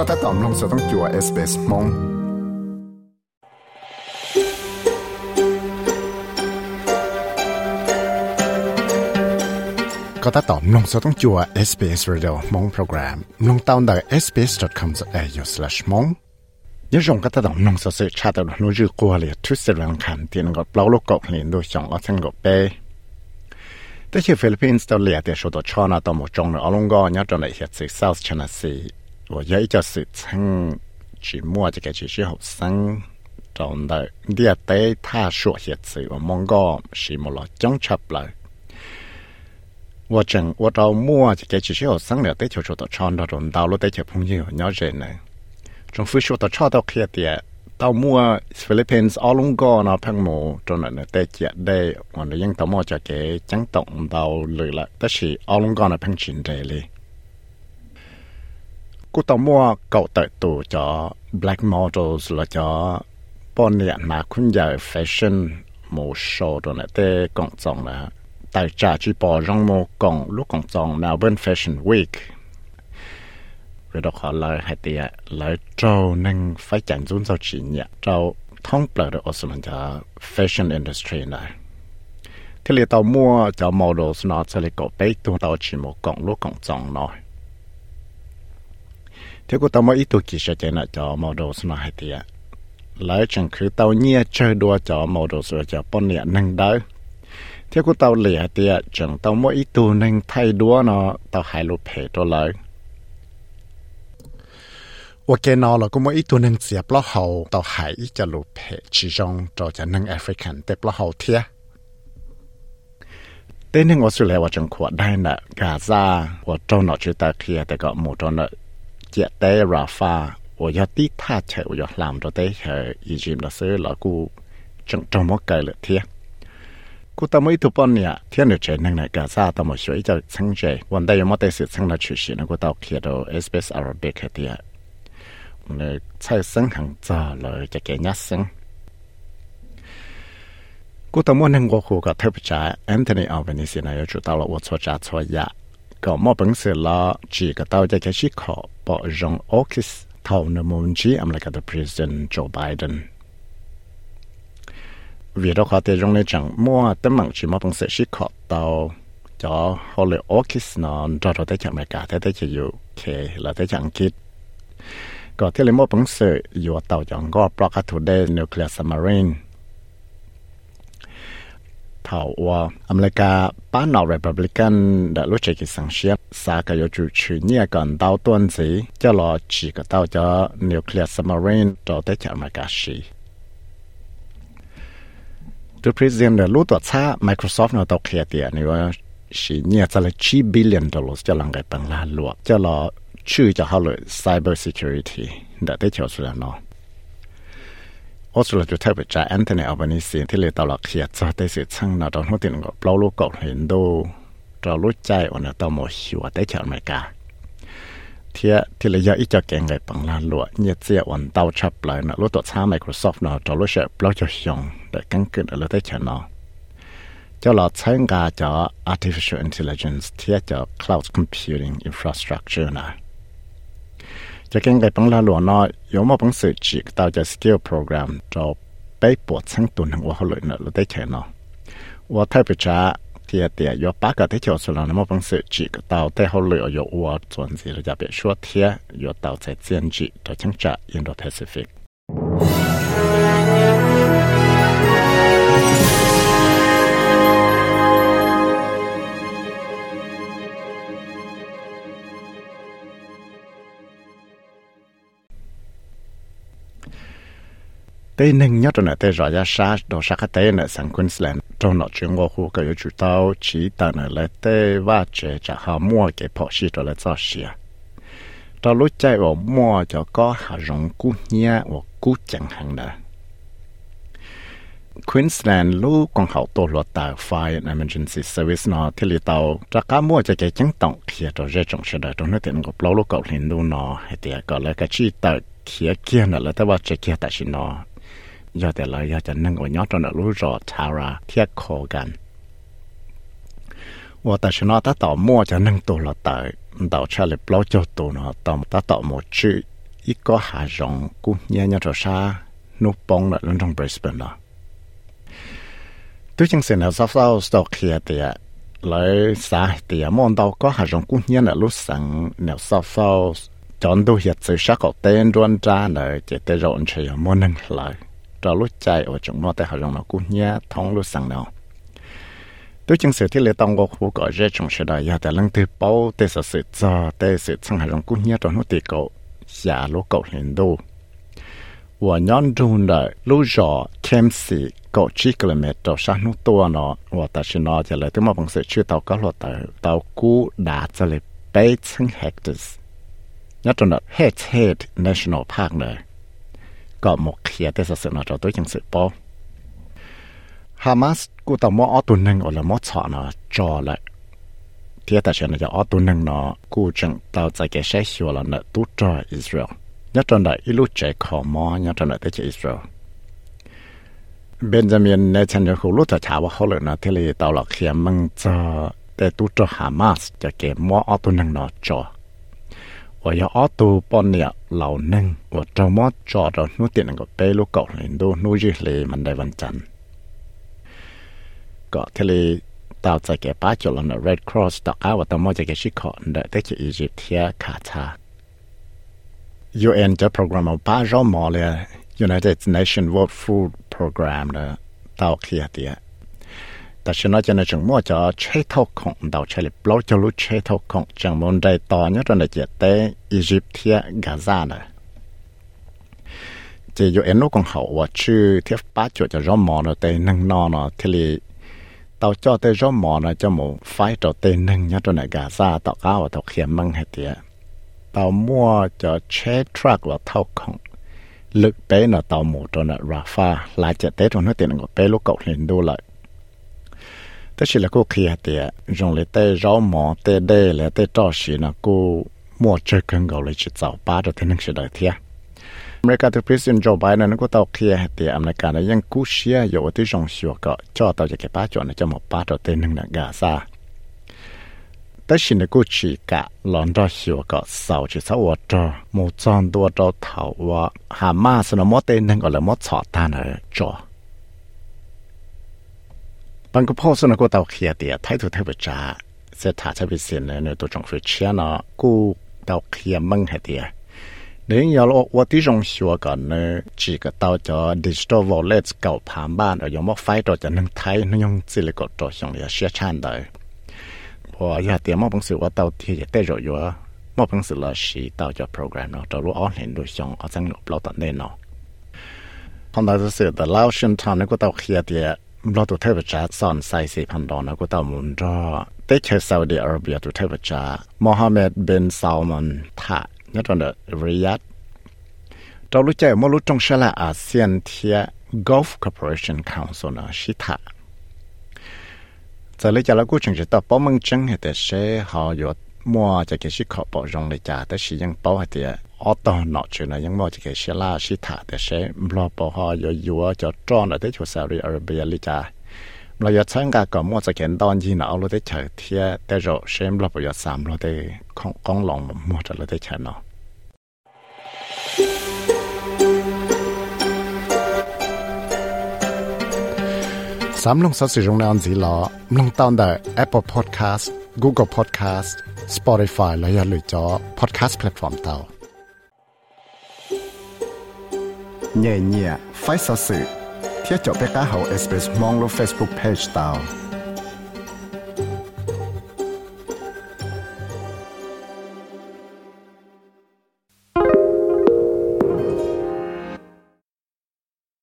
ก็ถ้าตอมลงสต้องจัวเอสเปสมงก็ถ้าตอมลงสต้องจัว SBS Radio มงโปรแกรมลงตาวน์ได้ sbs.com.au/mong ยงก็ถ้าตอมลงสสื่อชาตินู้จืกัวเลยทุสิรังคันเตียนก็เปล่าลูกกอกเห็นดูสองก็ทั้งก็เป้แต่ที่ฟิลิปปินส์ตัวเลียแต่ชดชอนาตัวหมดจงเอาลงก็ยัดจนในเหตุสิ South China Sea 我有一个事情，只摸这个就是好生，长得第一对他说些字，我蒙个是冇了讲出来。我正我到摸这个就是好生了，对就说到唱到种道路对就朋友鸟人呢，从非说到唱到开的。到mua Philippines ở lung go nó phăng mù cho nên là tê chết đây còn là những tàu mua cho cái trắng động tàu lười lại tất là ở lung go nó phăng chín đây li cú tàu mua cậu tới tù cho black models là cho bọn nhện mà khuyên giờ fashion một số đồ này tê cộng trọng là tại trả chỉ bỏ rong mô cộng lúc cộng trọng Melbourne Fashion Week. Rồi đọc họ lời hai tiệt lời trâu nên phải chẳng dùng sau chỉ nhẹ trâu, thông bờ được ở sân cho fashion industry này. Thì li tàu mua cho models nó sẽ lấy cổ bé tu tàu chỉ một cộng lúc cộng trọng nói thế cô tao mới ít tuổi kỳ sẽ chạy lại cho màu đồ xin hai thì ạ. Lỡ chẳng cứ tao nhia chơi đua cho màu đồ sửa cho bọn nhẹ nâng đỡ. Thế cô tao lẻ thì ạ, chẳng tao mới ít tuổi nâng thay đua nó, tao hại lụt hệ cho lỡ. Ok nó là cũng mới ít tuổi nâng xếp lo hậu, tao hại ít cho lụt hệ chỉ trong cho cho nâng African tệp lo hậu thiệt ต้นหนึ่งออสเตรเลียว่าจังขวดได้นะกาซาว่าเจ้าหนอชื่อตาเคลียแต่ก็หมู่เจ้าหนอ chia tay ra pha làm cho tới hệ ý chí là sẽ là cụ trong trong một cái là thiên. Cụ ta mới thuộc bọn nhà thiên được chế năng này cả ra ta một số ít sáng chế. Vấn đề mà tới sự sáng là chủ sĩ nó cú tao kia đó SBS arabic đây cái địa. là sai sáng hàng giờ là cho cái nhát sáng. Cú ta muốn năng ngô khu gọi thép trả Anthony Albanese này chủ tao là vô cho trả cho ya. ก็มอบังเสลาจีก็เต้าจะแค่ชิคอปอจงออคิสเท่านมูลจีอเมริกาตัวประธานโจไบเดนวีรขอเตยงในจังมัวตั้งมังชิมอบังเสชิคอเต้าจอฮอลเลออคิสนอนจอดเราได้จากอเมริกาได้ได้จะอยู่เคเราได้จากอังกฤษก็ที่เลยมอบังเสอยู่เต้าจังก็ปลอกกระถุได้นิวเคลียร์ซัมมารีน ผาว่าอเมริกาป้านอเรปบลิกันได้รู้จักิสังเชียสากยจูชื่อเนี่ยกัอนดาวต้นสีจะรอจีก็เต้าจะนิวเคลียร์ซัมารีนต่อได้จากอเมริกาชีดูพรีเซนเดลูตัวช้า Microsoft นอตเคลียร์เดียนี่ว่าชีเนี่ยจะละชีบิลเลียนดอลลาร์จะลังไกปังลาลวกจะรอชื่อจะเขาเลย cyber security แต่ได้เชียวสุดแล้วเนาะ อดเขียจะได้สื่อช่างนะตอนหัวตินก็เปล่าลูกกเห็นดูเรารู้ใจวันนั้นต้องหมดหัวได้จากอเมริกาเทียที่เลยยาอีจะแกงไงปังลานลัวเนี่ยเสียวันเต้าชับเลยนะรู้ตัวช้า Microsoft เนาะเรารู้เชื่อเปล่าจะยองแต่กันเกินอะไรได้ชนะจะเราใช้งาจะ artificial intelligence เทียจะ cloud computing infrastructure นะ จะเก่งไก่ปังลาหลวงน้อยยมปังสื่อจีกตาจะ skill program จะไปปวดทั้งตุนหัวเขาเลยเนอะเราได้แค่เนาะว่าถ้าไปจ้าเทียเตียยปากกับที่เจ้าสุรานะมปังสื่อจีกตาแต่เขาเลยอยู่ว่าส่วนสิเราจะไปช่วยเทียอยู่ตา在建จีจะจังจะ Indo-Pacific แต่หนึ่งยอดตัวเนี่ยแต่ tê nâng nhất là tê rõ ra sa đồ sa khá tê nè sang Queensland. Trong nọ chuyện ngô khu cái chủ tàu chỉ tờ nè là tê và chế trả hà mua cái phò xì rồi là cho xìa trong lúc chạy vào mua cho có hà rộng cú nhia và cú chẳng hàng nè Queensland lu còn hậu tổ luật tàu Fire and Emergency Service nó thì lì tàu ra cá mua cho cái chẳng tổng khi cho rơi trong xe đời trong nước tiền ngọc lâu lúc cậu liền luôn nó hay tiệt gọi là cái chi tờ kia kia nữa là tao vào chơi kia tại xin nó นสแลนด์ลูกของเขาตัวรถตาไฟ emergency service เนาะที่ลีเตาจะก้ามั่วจะเกจังต้องเขียตัวเรื่องจงเสด็จตรงนั้นเต็มกับเราลูกเก่าเห็นดูเนาะให้เตียก็เลยก็ชีตาเขียเกียนแล้วแต่ว่าจะเกียแต่ชินเนาะ doแต่ละอยากจะนั่งว่าย้อนตอนรู้รอทาราเทียคอกันว่าแต่ฉันต่อต่อมั่วจะนั่งตัวละแต่ต่อชาลิปล้อเจ้าตัวเนาะต่อต่อต่อหมดชื่อ ít có hạ rộng cũng nhẹ nhàng cho xa nút bóng là lên trong Brisbane đó tôi chẳng xem nào sao sao sau khi thì lại xã thì mong đâu có hạ rộng cũng nhẹ là lúc sáng nào sao sao chọn đồ hiện sự sắc có tên đoan ra là chỉ tên rộn chỉ trò lúc chạy ở trong nó tại họ rằng nó cũng nhẹ thông lúc sáng nào tôi chứng sự thiết lệ tông có khu gọi ra trong sự đại tại lăng từ bao để sở sự cho để sự sang hải rằng cũng nhớ trong nó tiệt cậu, giả lúc cậu hiện đô. Và nhóm trung đời lúc rõ thêm sĩ cậu chỉ km đầu sang nút tua nó. Và ta chỉ nó trả lời tôi mà bằng sự chưa tàu có lọt tàu tàu cũ đã trả lại bảy trăm hectares. Nhất trong đó head head national park này. có một khía để sự sự nó cho tôi chứng sự bao Hamasกูต้องมออตุนึงอละมอชอนะจอละเทียแต่เชนจะออตุนึงเนาะกูจังตาใจแกใช้ชัวละเนตุจออิสราเอลยัดตอนใดอิลุใจขอมอยัดตอนใดเตจอิสราเอลเบนจามินเนชันยาคูรู้จะถามว่าเขาเลยนะที่เลยตาหลักเขียมึงจะแต่ตุจอฮามาสจะเก็บมออตุนึงเนาะจอ ว่าอย่าออตูปอนเนี่ยเหล่านึงว่าจะมอดจอดนู่เตียนก็เปลูกเก่าเห็นดูนู่ยเลยมันได้วันจันทร์ก็ทะเลตาวใจแก่ป้าจลนเรดครอสตอกอาว่าตมอจะแกชิคอนเดได้จะอียิปต์เทียคาชา UN จะโปรแกรมป้าจอมอเลย United Nations World Food Program เนอะตาวเคลียเตีย แต่ฉันจะในจังมั่วจะใช้เท่าของดาวใช้เลยปล่อยจะรู้ใช้เท่าของจังมันได้ต่อเนี่ยตอนนี้จะเตอียิปต์เทียกาซาเนจะอยู่เอ็นโนของเขาว่าชื่อเทียป้าจุจะร้อมมอเนแต่นั่งนอนเนาะที่ tàu cho tới gió mỏ nó cho một phái trò tên nâng nhá cho này gà ra tàu cao và tàu khiêm măng hết tiệt tàu mua cho chế truck là thâu không lực bé là tàu mù cho nó Rafa lại chạy tới trong nó tiền của bé lúc cậu lên đô lại thế chỉ là cô kia tiệt dùng lấy tay gió mỏ tay đê là tay cho xí là cô mua chơi cân gạo lấy chỉ tàu ba cho tên nâng sẽ đợi thiệt อเมริกาที่ประธานโจไบเดนก็ต้องเคลียร์แต่อเมริกาเนี่ย ยังกู้เชียอยู่ที่จงชัวก็จ่อต่อจากป้าจวนจะหมดป้าตัวเต็นหนึ่งกาซาแต่สิ่งที่กู้ชีกะหลอนจ่อชัวก็เสาจะสาวจ่อหมู่จอนตัวจ่อเถาว่าหามาสนมอเต็นหนึ่งก็เลยมดสอดตาเนอจ่อบางก็พ่อสนก็ต้องเคลียร์แต่ไทยตัวเทพจ้าเสถาใช้ไป bằng cái phô số nó tàu kia thì thái thủ thái bị trả sẽ thả sẽ bị xin này nó tôi phía chia nó cú tàu kia măng hết thì nếu như là tôi tí trong sửa còn nó chỉ cái tàu cho digital wallet cầu phàm ban ở dòng móc phái cho nên thái nó dùng chỉ là có trò xong là sẽ đời và giờ thì móc bằng sự tàu thì sẽ tới rồi rồi móc bằng sự là chỉ tàu cho program nó cho lúc online đối xong ở trong nó blog tận đây nó còn đó là sự the Laotian town nó tàu kia thì เราตัวเทวจาสอนใส่สี่พันดอลนะก็ต่อมุนรอเต็กเชซาอุดีอาระเบียตัวเทวจามฮัมเหม็ดเบนซาลมันทะยัดตันเดริยัดเรารู้ใจมรู้จงชลาอาเซียนเทียกอล์ฟค Corporation Council นะชิทะจะเลยจะล้วกูจึงจะต่อป้อมมึงจังเหตุเชหอยด mua cho cái sự khó bỏ rong để trả tới sự dân bảo hay thì ở đó nọ chuyện này nhưng mà cho cái sự la sự thả để sẽ lo bảo họ rồi vừa cho tròn ở tới chỗ Saudi Arabia lý trả. Là giờ sáng cả có mua cho cái đòn gì nào lo để chờ thì để rồi xem lo bảo giờ sắm lo để không con lòng mua cho lo để chờ nó sắm lông sáu sử dụng này on gì lo lông Apple Podcast, Google Podcast Spotify และอย่าลืมจอ Podcast Platform เตาเนี่ยเนี่ยไฟสื่อเที่ยจบไปก้าเฮา SBS มองลง Facebook Page เตา